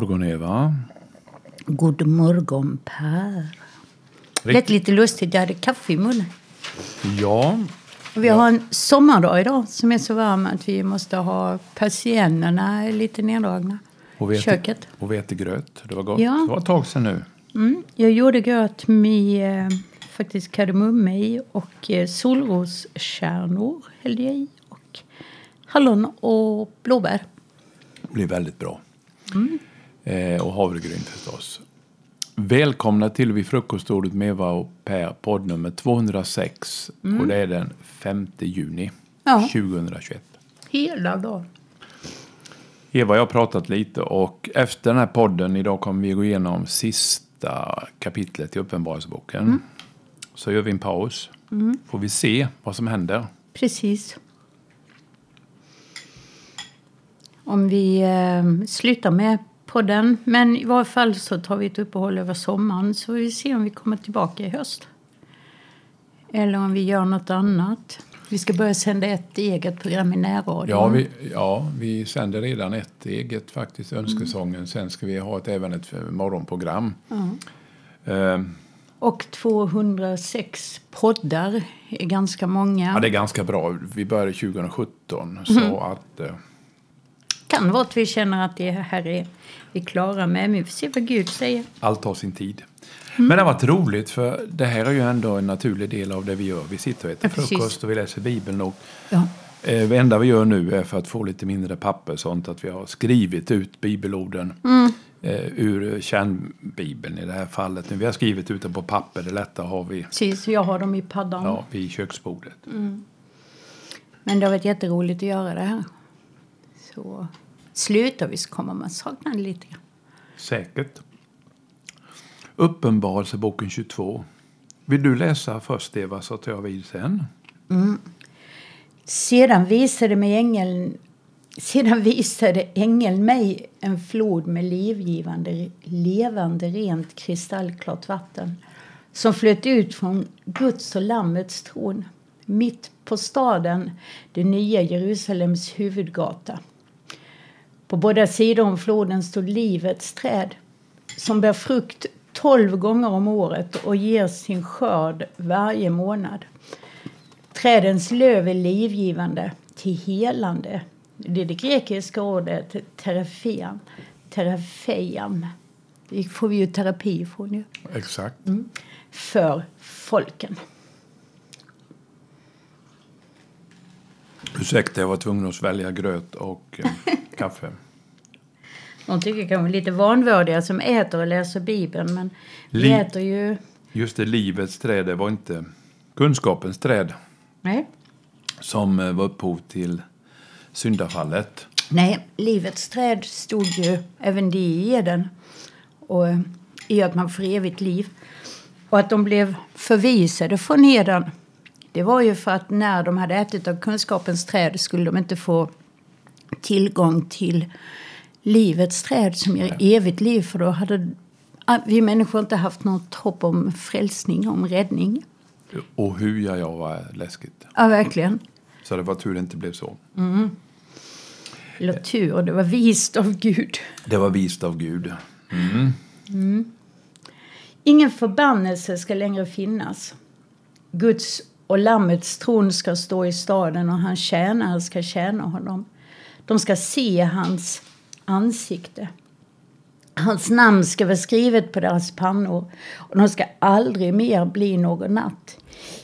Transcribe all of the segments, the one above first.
Morgon Eva. God morgon Per. Lät lite lustigt, jag hade kaffe i munnen. Ja, Vi har en sommardag idag som är så varm att vi måste ha persiennerna lite neddragna. och vete, Köket. och vetegröt. Det var gott. Ja. Det var ett tag sedan nu. Mm. Jag gjorde gröt med eh, faktiskt kardemumme i och eh, solroskärnor hällde jag i. Och hallon och blåbär. Det blir väldigt bra. Mm. Eh, och havregryn förstås. Välkomna till Vid frukostordet med Eva och Per, podd nummer 206. Och det är den 5 juni Mm. Ja. 2021. Hela dagen. Eva jag har pratat lite och efter den här podden idag kommer vi gå igenom sista kapitlet i Uppenbarelseboken. Mm. Så gör vi en paus. Får vi se vad som händer. Precis. Om vi eh, slutar med podden. Men i varje fall så tar vi ett uppehåll över sommaren. Så vi ser om vi kommer tillbaka i höst. Eller om vi gör något annat. Vi ska börja sända ett eget program i närradion. Ja vi, ja, vi sänder redan ett eget faktiskt, Önskesången. Sen ska vi ha ett, även ett morgonprogram. Eh, Och 206 poddar är ganska många. ja, det är ganska bra. Vi började 2017. Så Mm. att, eh, kan vara att vi känner att det här är vi klara med. Men vi får se vad Gud säger. allt tar sin tid. Mm. Men det har varit roligt för det här är ju ändå en naturlig del av det vi gör. Vi sitter och äter Ja, precis. frukost och vi läser Bibeln. Och, Ja. eh, det enda vi gör nu är för att få lite mindre papper sånt att vi har skrivit ut bibelorden Mm. eh, ur kärnbibeln i det här fallet. Vi har skrivit ut det på papper, det lätta har vi Precis, jag har dem i paddan. ja, vid köksbordet. Men det har varit jätteroligt att göra det här. Så slutar vi så kommer man sakna det lite grann. Säkert. Uppenbarelseboken 22. Vill du läsa först Eva så tar jag vid sen. Sedan visade, mig ängeln, sedan visade ängeln mig en flod med livgivande, levande, rent kristallklart vatten som flöt ut från Guds och Lammets tron mitt på staden, det nya Jerusalems huvudgata. På båda sidor om floden stod livets träd som bär frukt tolv gånger om året och ger sin skörd varje månad. Trädens löv är livgivande till helande. Det är det grekiska ordet teraphian. Teraphiam. Det får vi ju terapi ifrån ju. Exakt. För folken. Ursäkta, jag var tvungen att svälja gröt och eh, kaffe. De tycker kanske lite vanvördiga som äter och läser Bibeln. Men vi Li- äter ju... Just det, livets träd, det var inte kunskapens träd Nej. som eh, var upphov till syndafallet. Nej, livets träd stod ju även det i Eden. Och eh, i att man får evigt liv. Och att de blev förvisade från Eden. Det var ju för att när de hade ätit av kunskapens träd skulle de inte få tillgång till livets träd som ger evigt liv. För då hade vi människor inte haft något hopp om frälsning, om räddning. Och hur jag, jag var läskigt. Ja, verkligen. Så det var tur det inte blev så. Eller tur, det var vist av Gud. Det var vist av Gud. Ingen förbannelse ska längre finnas. Guds och Lammets tron ska stå i staden och hans tjänare ska tjäna honom. De ska se hans ansikte. Hans namn ska vara skrivet på deras pannor och de ska aldrig mer bli någon natt.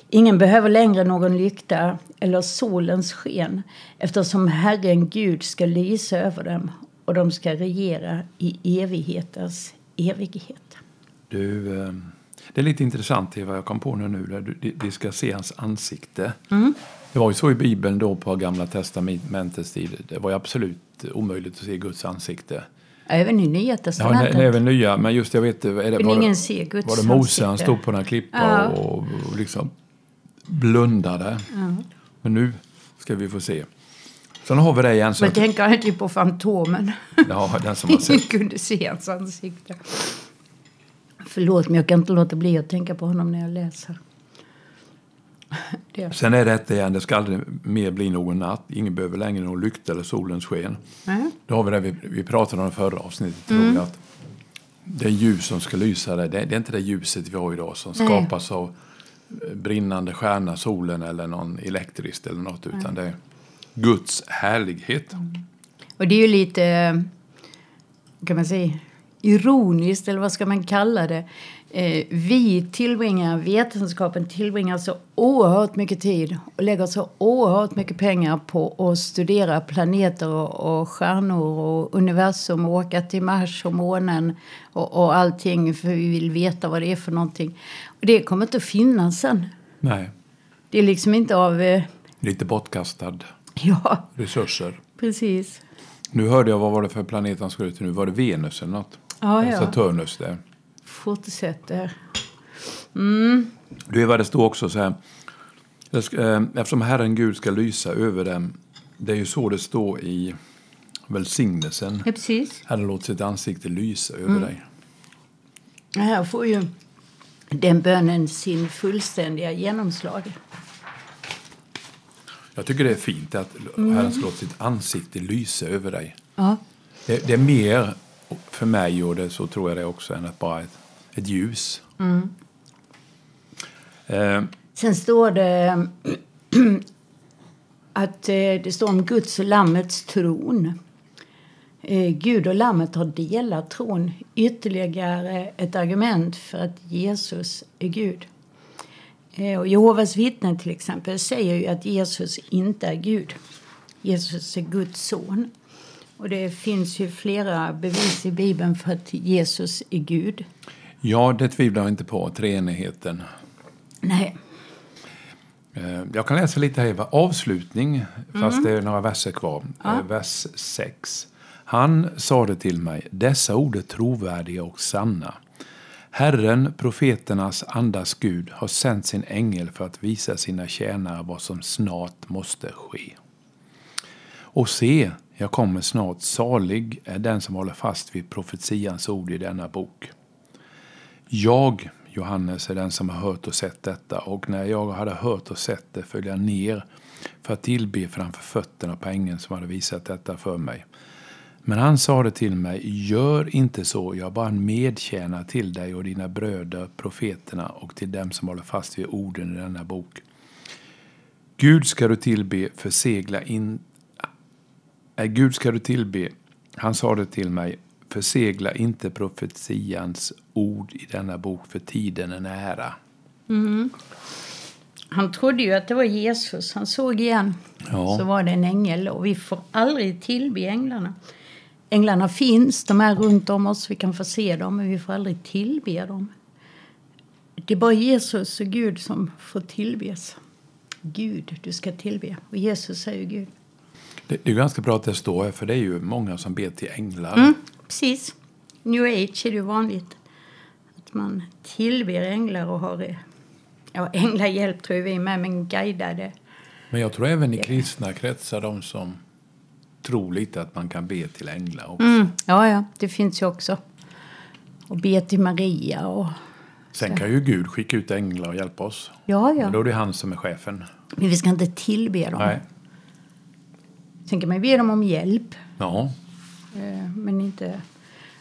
Ingen behöver längre någon lykta eller solens sken eftersom Herren Gud ska lysa över dem och de ska regera i evigheters evighet. Du, eh, det är lite intressant Eva, jag kom på nu, nu de, ska se hans ansikte. Det var ju så i Bibeln då på gamla testamentets tid. Det var ju absolut omöjligt att se Guds ansikte. Även i Nya Ja, Testamentet. nä- även nya, men just jag vet är det, var, det, var det Mose, han stod på den här klippan Ja. och, och liksom blundade. Men nu ska vi få se. Sen har vi det igen. Så Men tänker alltid på Fantomen. ja, den som har sett. kunde se hans ansikte. Förlåt, men jag kan inte låta bli att tänka på honom när jag läser. Det. Sen är det detta igen, det ska aldrig mer bli någon natt. Ingen behöver längre någon lykta eller solens sken. Nej. Då har vi det vi, vi pratade om i förra avsnittet, tror jag. Att det ljus som ska lysa där. Det, det är inte det ljuset vi har idag som Nej. skapas av eh, brinnande stjärna, solen eller någon elektriskt eller något. Utan det är Guds härlighet. Och det är ju lite, eh, kan man säga, ironiskt, eller vad ska man kalla det? Eh, vi tillbringar, vetenskapen tillbringar så oerhört mycket tid och lägger så oerhört mycket pengar på att studera planeter och, och stjärnor och universum och åka till Mars och månen och, och allting för vi vill veta vad det är för någonting. Och det kommer inte att finnas sen. Nej, Det är liksom inte av... Eh, lite bortkastad ja, resurser. precis. Nu hörde jag, vad var det för planet han skulle till nu? Var det Venus eller något? Ja, ja. Saturnus där. Fortsätter. Du, Eva, det står också så här. "Jag ska- eh, Eftersom Herren Gud ska lysa över dem. Det är ju så det står i välsignelsen. Ja, precis. Herren låter sitt ansikte lysa över Mm. dig. Här får ju den bönen sin fullständiga genomslag. Jag tycker det är fint att Herren ska låta sitt ansikte lysa över dig. Ja. Det, det är mer för mig, och det, så tror jag det också, än att bara ett, ett ljus. Eh, Sen står det att eh, det står om Guds och Lammets tron. Eh, Gud och Lammet har delat tron. Ytterligare ett argument för att Jesus är Gud. Eh, Och Jehovas vittnen till exempel säger ju att Jesus inte är Gud. Jesus är Guds son. Och det finns ju flera bevis i Bibeln för att Jesus är Gud. ja, det tvivlar jag inte på, treenigheten. Nej. Eh, Jag kan läsa lite här, Eva. Avslutning, fast det är några verser kvar. Ja. Eh, Vers 6. Han sade till mig, dessa ord är trovärdiga och sanna. Herren, profeternas andas Gud, har sänt sin ängel för att visa sina tjänare vad som snart måste ske. Och se, jag kommer snart, salig är den som håller fast vid profetians ord i denna bok. Jag, Johannes, är den som har hört och sett detta och när jag hade hört och sett det föll jag ner för att tillbe framför fötterna på ängeln som hade visat detta för mig. Men han sade till mig, gör inte så, jag är bara en medtjänare till dig och dina bröder, profeterna och till dem som håller fast vid orden i denna bok. Gud ska du tillbe, försegla in... Äh, Gud ska du tillbe, han sade till mig, försegla inte profetians ord i denna bok för tiden är nära. Han trodde ju att det var Jesus. Han såg igen. Ja. Så var det en ängel. Och vi får aldrig tillbe änglarna. Änglarna finns, de är runt om oss. Vi kan få se dem, men vi får aldrig tillbe dem. Det är bara Jesus och Gud som får tillbes. Gud, du ska tillbe. Och Jesus är ju Gud. Det, det är ganska bra att det står här, för det är ju många som ber till änglar. Mm, precis. New age är det ju vanligt. Att man tillber änglar och har... Ja, änglahjälp tror vi med, men guidade. Men jag tror även i kristna kretsar, de som tror lite att man kan be till änglar också. Mm, ja, ja, det finns ju också. Och be till Maria och... Sen kan ju Gud skicka ut änglar och hjälpa oss. Ja, Men då ja. är det han som är chefen. Men vi ska inte tillbe dem. Nej. Sen kan man be dem om hjälp. Ja. eh, Men inte...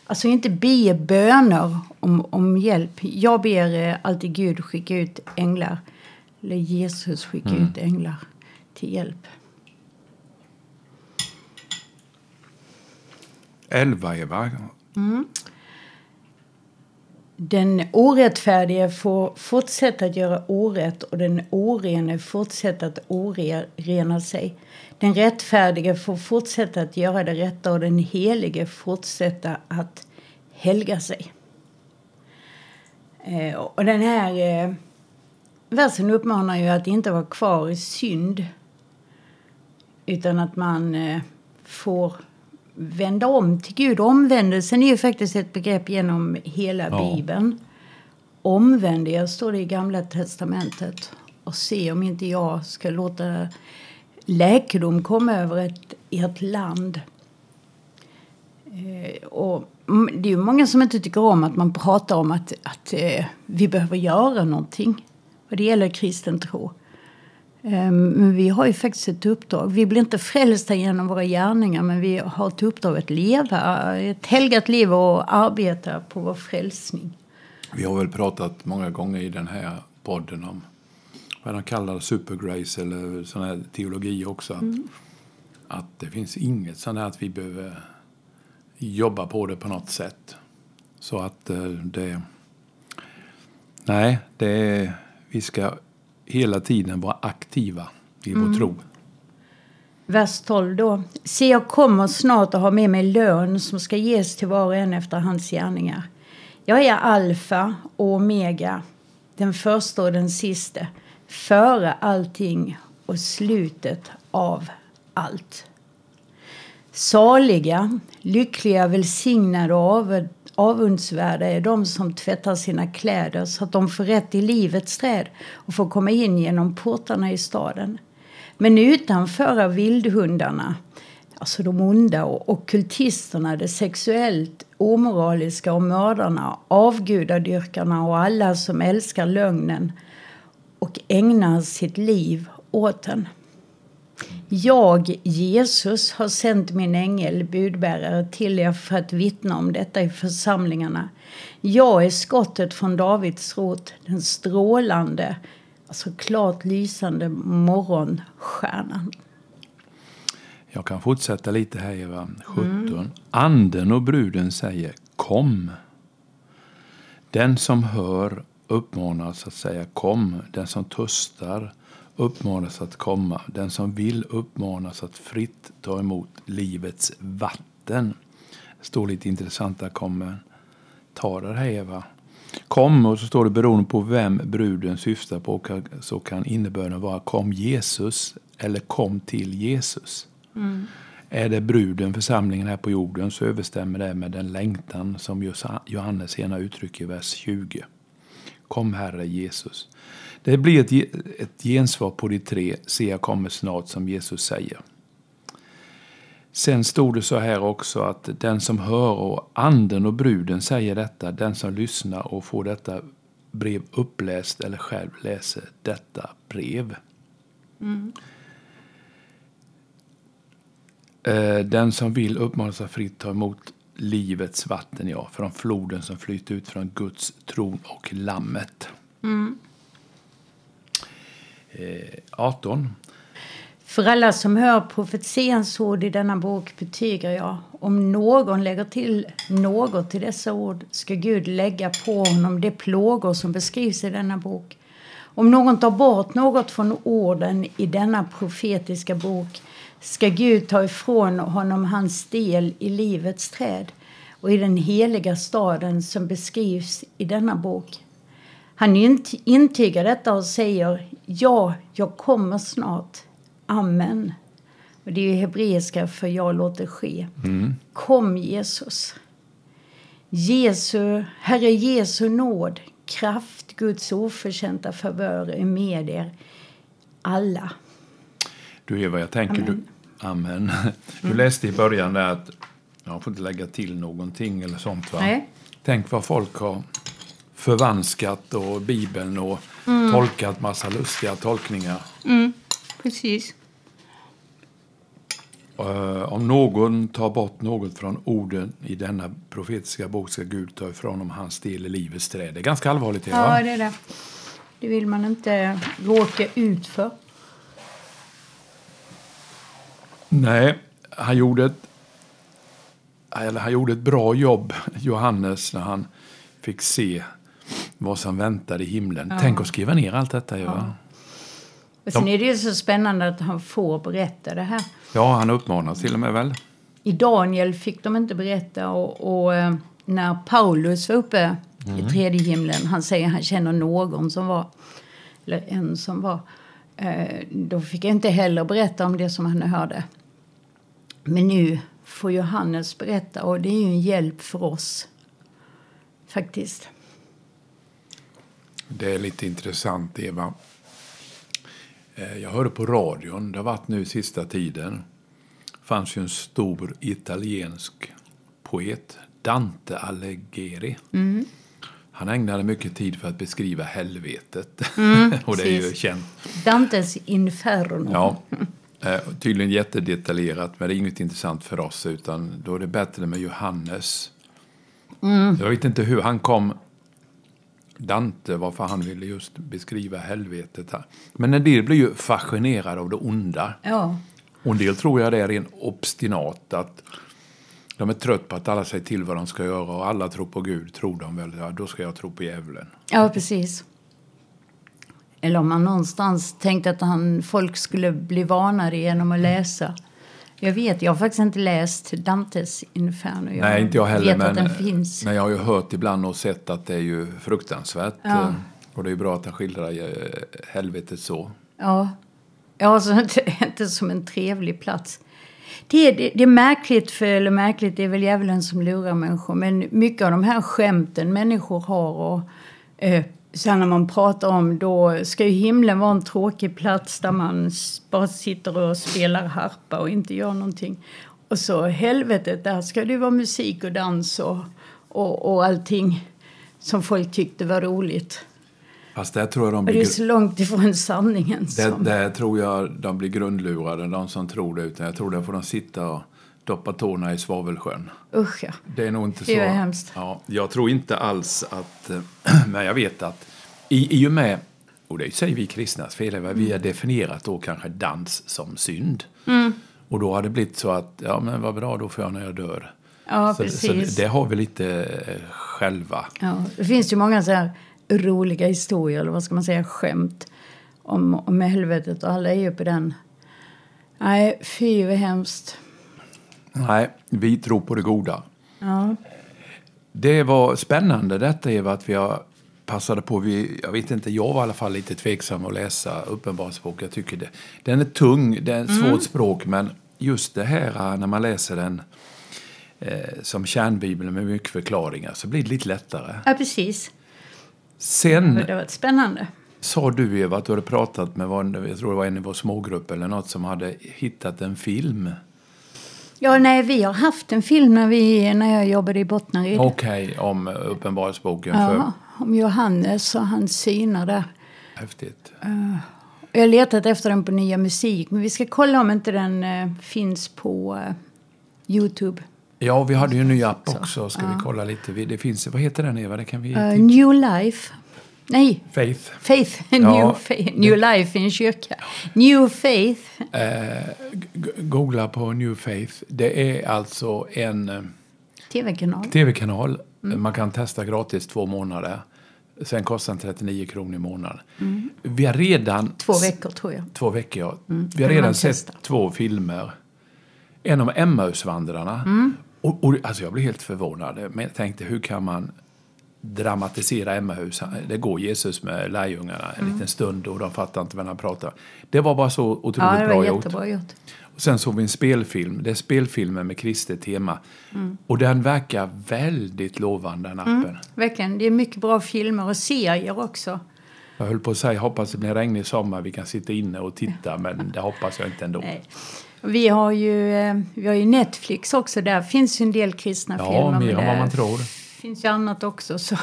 Alltså inte be böner om, om hjälp. Jag ber eh, alltid Gud skicka ut änglar. Eller Jesus skicka ut änglar till hjälp. Elva, Eva. Den orättfärdige får fortsätta att göra orätt och den orene fortsätta att orena sig. Den rättfärdige får fortsätta att göra det rätta och den helige fortsätta att helga sig. Eh, och den här eh, versen uppmanar ju att inte vara kvar i synd utan att man eh, får vända om till Gud. Omvändelsen är ju faktiskt ett begrepp genom hela Ja. Bibeln. Omvänd er, står det i Gamla testamentet. Och se om inte jag ska låta läkedom komma över ett, ert land. Eh, och det är ju många som inte tycker om att man pratar om att, att eh, vi behöver göra någonting vad det gäller kristen tro. Ehm, Men vi har ju faktiskt ett uppdrag. Vi blir inte frälsta genom våra gärningar men vi har ett uppdrag att leva ett helgat liv och arbeta på vår frälsning. Vi har väl pratat många gånger i den här podden om vad de kallar supergrace eller sån här teologi också. Att, att det finns inget sånt här att vi behöver jobba på det på något sätt. Så att eh, det... Nej, det vi ska hela tiden vara aktiva i vår tro. Vers 12 då. Se, jag kommer snart och har med mig lön som ska ges till var och en efter hans gärningar. Jag är alfa och omega, den första och den siste, före allting och slutet av allt. Saliga, lyckliga, välsignade och avundsvärda är de som tvättar sina kläder så att de får rätt i livets träd och får komma in genom portarna i staden. Men utanför är vildhundarna, alltså de onda och kultisterna, de sexuellt omoraliska och mördarna, avgudadyrkarna och alla som älskar lögnen och ägnar sitt liv åt den. Jag, Jesus, har sänt min ängel, budbärare, till er för att vittna om detta i församlingarna. Jag är skottet från Davids rot, den strålande, alltså klart lysande morgonstjärnan. Jag kan fortsätta lite här, Eva. 17. Anden och bruden säger kom. Den som hör uppmanas att säga kom. Den som törstar uppmanas att komma. Den som vill uppmanas att fritt ta emot livets vatten. Det står lite intressanta kommentarer här, Eva. Kom, och så står det beroende på vem bruden syftar på så kan innebörden vara kom Jesus eller kom till Jesus. Är det bruden, församlingen här på jorden, så överstämmer det med den längtan som Johannes senare uttrycker i vers 20. Kom Herre Jesus. Det blir ett, ett gensvar på de tre, se jag kommer snart, som Jesus säger. Sen stod det så här också att den som hör och anden och bruden säger detta, den som lyssnar och får detta brev uppläst eller själv läser detta brev. Mm. Den som vill uppmanas att fritt ta emot livets vatten, ja, från floden som flyter ut från Guds tron och Lammet. Mm. Eh, 18. För alla som hör profetians ord i denna bok betygar jag, om någon lägger till något till dessa ord ska Gud lägga på honom de plågor som beskrivs i denna bok. Om någon tar bort något från orden i denna profetiska bok ska Gud ta ifrån honom hans del i livets träd och i den heliga staden som beskrivs i denna bok. Han int- intygar detta och säger ja, jag kommer snart. Amen. Och det är ju hebreiska för jag låter ske. Kom Jesus. Jesu, Herre Jesu nåd, kraft, Guds oförtjänta favör är med er alla. Du Eva, jag tänker Amen. du... Amen. Du läste i början där att jag får inte lägga till någonting eller sånt va? Nej. Tänk vad folk har förvanskat och Bibeln och tolkat massa lustiga tolkningar. Precis. Eh, om någon tar bort något från orden i denna profetiska bok ska Gud ta ifrån honom hans del i livets träd. Det är ganska allvarligt. Eva. Ja, det är det. Det vill man inte råka ut för. Nej, han gjorde ett, eller han gjorde ett bra jobb, Johannes, när han fick se vad som väntade i himlen. Tänk att skriva ner allt detta. Ja, Och sen är det ju så spännande att han får berätta det här. ja han uppmanas till och med väl. I Daniel fick de inte berätta och, och eh, när Paulus var uppe i tredje himlen, han säger han känner någon som var, eller en som var, eh, då fick jag inte heller berätta om det som han hörde. Men nu får Johannes berätta och det är ju en hjälp för oss. Faktiskt. Det är lite intressant, Eva. Eh, Jag hörde på radion, det har varit nu sista tiden. Det fanns ju en stor italiensk poet, Dante Alighieri. Han ägnade mycket tid för att beskriva helvetet. och det är ju känt. Dantes Inferno. Ja, eh, tydligen jättedetaljerat, men det är inget intressant för oss. Utan då är det bättre med Johannes. Jag vet inte hur han kom, Dante, varför han ville just beskriva helvetet. Här. Men en del blir ju fascinerade av det onda. ja. Och en del tror jag det är en obstinat. Att de är trött på att alla säger till vad de ska göra och alla tror på Gud, tror de väl. Ja, då ska jag tro på djävulen. Ja, precis. Eller om man någonstans tänkte att han, folk skulle bli vanare genom att läsa. Jag vet, jag har faktiskt inte läst Dantes Inferno. Jag Nej, inte jag heller. vet men, att den finns. men jag har ju hört ibland och sett att det är ju fruktansvärt. Ja. eh, Och det är ju bra att han skildrar eh, helvetet så. Ja, ja alltså inte, inte som en trevlig plats. Det är, det, det är märkligt, för, eller märkligt, det är väl djävulen som lurar människor. Men mycket av de här skämten människor har och eh, sen när man pratar om då ska ju himlen vara en tråkig plats där man bara sitter och spelar harpa och inte gör någonting. Och så helvetet, där ska det vara musik och dans och, och, och allting som folk tyckte var roligt. Fast där tror jag de Och det blir, är så långt ifrån sanningen. där, som... där tror jag de blir grundlurade, de som tror det. Utan jag tror där får de sitta och doppa tårna i svavelsjön. Usch ja. Det är nog inte Det så. är hemskt. Ja, jag tror inte alls att... Men jag vet att i, i och med, och det säger vi kristnas fel, vi Mm. har definierat då kanske dans som synd. Och då har det blivit så att, ja men vad bra, då får jag när jag dör. Ja, så, precis. så det har vi lite eh, själva. Ja, det finns ju många så här roliga historier, eller vad ska man säga, skämt om, om helvetet och alla är ju på den. Nej, fy vad hemskt. Nej, vi tror på det goda. Ja, Det var spännande detta Eva, att vi har passade på, vi, jag vet inte, jag var i alla fall lite tveksam att läsa Uppenbarelsebok. Jag tycker det, den är tung, det är ett svårt språk, men just det här äh, när man läser den eh, som kärnbibeln med mycket förklaringar så blir det lite lättare. ja precis. Sen Det varit spännande. sa du Eva att du hade pratat med, jag tror det var en i vår smågrupp eller något som hade hittat en film. Ja, nej, vi har haft en film när, vi, när jag jobbade i Bottnaryd. Okej, om Uppenbarelseboken. Ja, om Johannes och hans syner där. Häftigt. Jag har letat efter den på Nya Musik, men vi ska kolla om inte den eh, finns på eh, Youtube. Ja, vi hade ju en ny app också. Ska vi kolla lite? Det finns, vad heter den Eva? Det kan vi... Eh, New Life. Nej, Faith. Faith. Ja. New, faith. New Life i en kyrka. New Faith. Eh, googla på New Faith. Det är alltså en eh, Tv-kanal. tv-kanal. Man kan testa gratis två månader. Sen kostar den 39 kronor i månaden. Vi har redan... Två veckor tror jag. Två veckor, ja. Vi har redan sett två filmer. En om Emmausvandrarna. Och, och, alltså jag blev helt förvånad. Men jag tänkte, hur kan man dramatisera Emmaus? Det går Jesus med lärjungarna en liten stund och de fattar inte vad han pratar. Det var bara så otroligt Ja, det bra var gjort. jättebra gjort. Och sen såg vi en spelfilm. Det är spelfilmer med kristet tema. Och den verkar väldigt lovande, den appen. Verkligen. Det är mycket bra filmer och serier också. Jag höll på att säga, hoppas det blir regnig sommar, vi kan sitta inne och titta, men det hoppas jag inte ändå. Nej. Vi har ju, eh, vi har ju Netflix också. Där finns ju en del kristna Ja, filmer. mer men än vad man tror. Finns ju annat också. Så.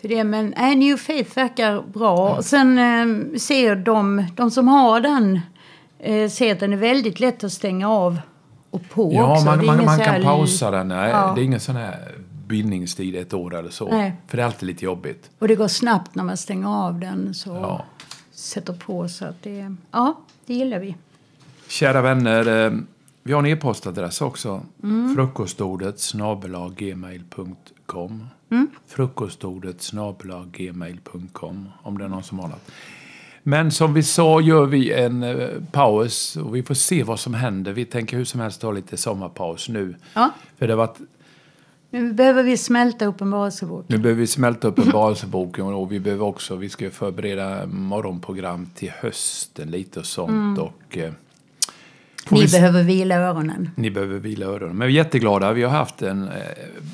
Så det, men äh, New Faith verkar bra. Och sen eh, ser de, de som har den eh, ser att den är väldigt lätt att stänga av och på Ja, också. man, man, man kan pausa den. Nej, Ja. Det är ingen sån här bindningstid, ett år eller så. Nej. För det är alltid lite jobbigt. Och det går snabbt när man stänger av den. Så Ja. sätter på så att det... Ja, det gillar vi. Kära vänner, eh, vi har en e-postadress också. Mm. Frukostordet snabelaggmail.com Mm. Frukostordet snabelaggmail.com om det är någon som har något. Men som vi sa gör vi en eh, paus och vi får se vad som händer. Vi tänker hur som helst ha lite sommarpaus nu. Ja, För det har varit nu behöver vi smälta Uppenbarelseboken. Nu behöver vi smälta upp en Baseboken och vi behöver också, vi ska förbereda morgonprogram till hösten lite och sånt. Och, eh, Ni vi behöver vila öronen. ni behöver vila öronen. Men vi är jätteglada. Vi har haft en eh,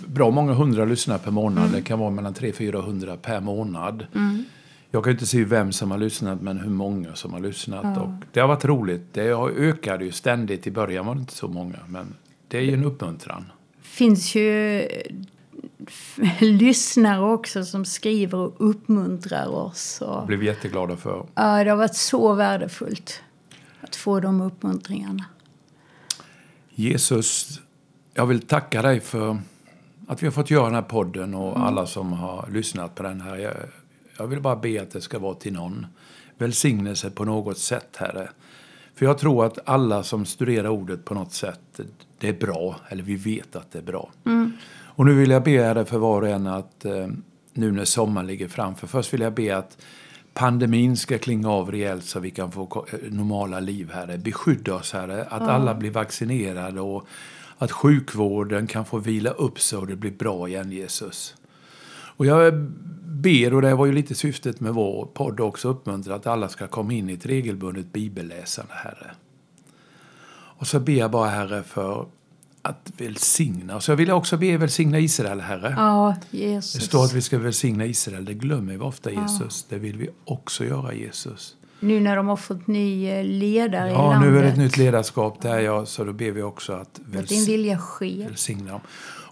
bra många hundra lyssnare per månad. Det kan vara mellan 300-400 per månad. Jag kan inte se vem som har lyssnat men hur många som har lyssnat. Och det har varit roligt. Det har ökade ju ständigt. I början var det inte så många men det är ju en uppmuntran. finns ju lyssnare också som skriver och uppmuntrar oss. Och, Det blev vi jätteglada för. ja, det har varit så värdefullt att få de uppmuntringarna. Jesus, jag vill tacka dig för att vi har fått göra den här podden och alla som har lyssnat på den här. Jag, jag vill bara be att det ska vara till någon välsignelse på något sätt, Herre. För jag tror att alla som studerar ordet på något sätt, det är bra, eller vi vet att det är bra. Och nu vill jag be Herre för var och en att eh, nu när sommaren ligger framför, först vill jag be att pandemin ska klinga av rejält så vi kan få eh, normala liv, Herre. Beskydda oss, Herre, att alla blir vaccinerade och att sjukvården kan få vila upp sig och det blir bra igen, Jesus. Och jag ber, och det var ju lite syftet med vår podd också, uppmuntra att alla ska komma in i ett regelbundet bibelläsande, Herre. Och så ber jag bara, Herre, för att välsigna. Så vill jag också be välsigna Israel, Herre. Ja, Det Jesus. står att vi ska välsigna Israel. Det glömmer vi ofta, Jesus. Det vill vi också göra, Jesus. Nu när de har fått ny eh, ledare i Ja, landet. nu är det ett nytt ledarskap där, ja, så då ber vi också att Att din väls- vilja sker. välsigna dem.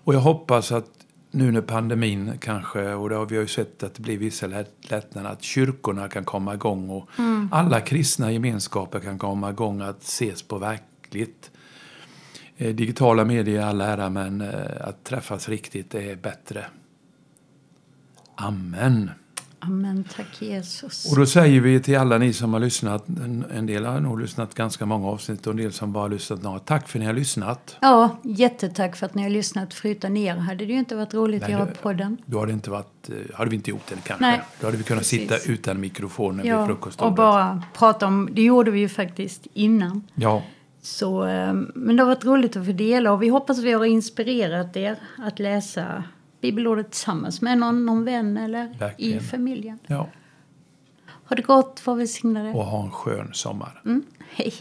Och jag hoppas att nu när pandemin kanske, och det har vi ju sett att det blir vissa lätt- lättnader, att kyrkorna kan komma igång och alla kristna gemenskaper kan komma igång att ses på verkligt. Eh, Digitala medier är all ära, men eh, att träffas riktigt är bättre. Amen. Amen, tack Jesus. Och då säger vi till alla ni som har lyssnat, en, del har nog lyssnat ganska många avsnitt och en del som bara har lyssnat några. Tack för att ni har lyssnat. Ja, jättetack för att ni har lyssnat. För utan er hade det ju inte varit roligt Nej, att göra podden. Då hade, inte varit, eh, hade vi inte gjort det kanske. Nej, då hade vi kunnat precis. sitta utan mikrofoner vid Ja, frukostbordet. och bara prata om, det gjorde vi ju faktiskt innan. Ja, Så, eh, men det har varit roligt att få dela och vi hoppas att vi har inspirerat er att läsa bibelordet tillsammans med någon, någon vän eller Verkligen. i familjen. ja. Ha det gott, var välsignade. Och ha en skön sommar. Mm, hej.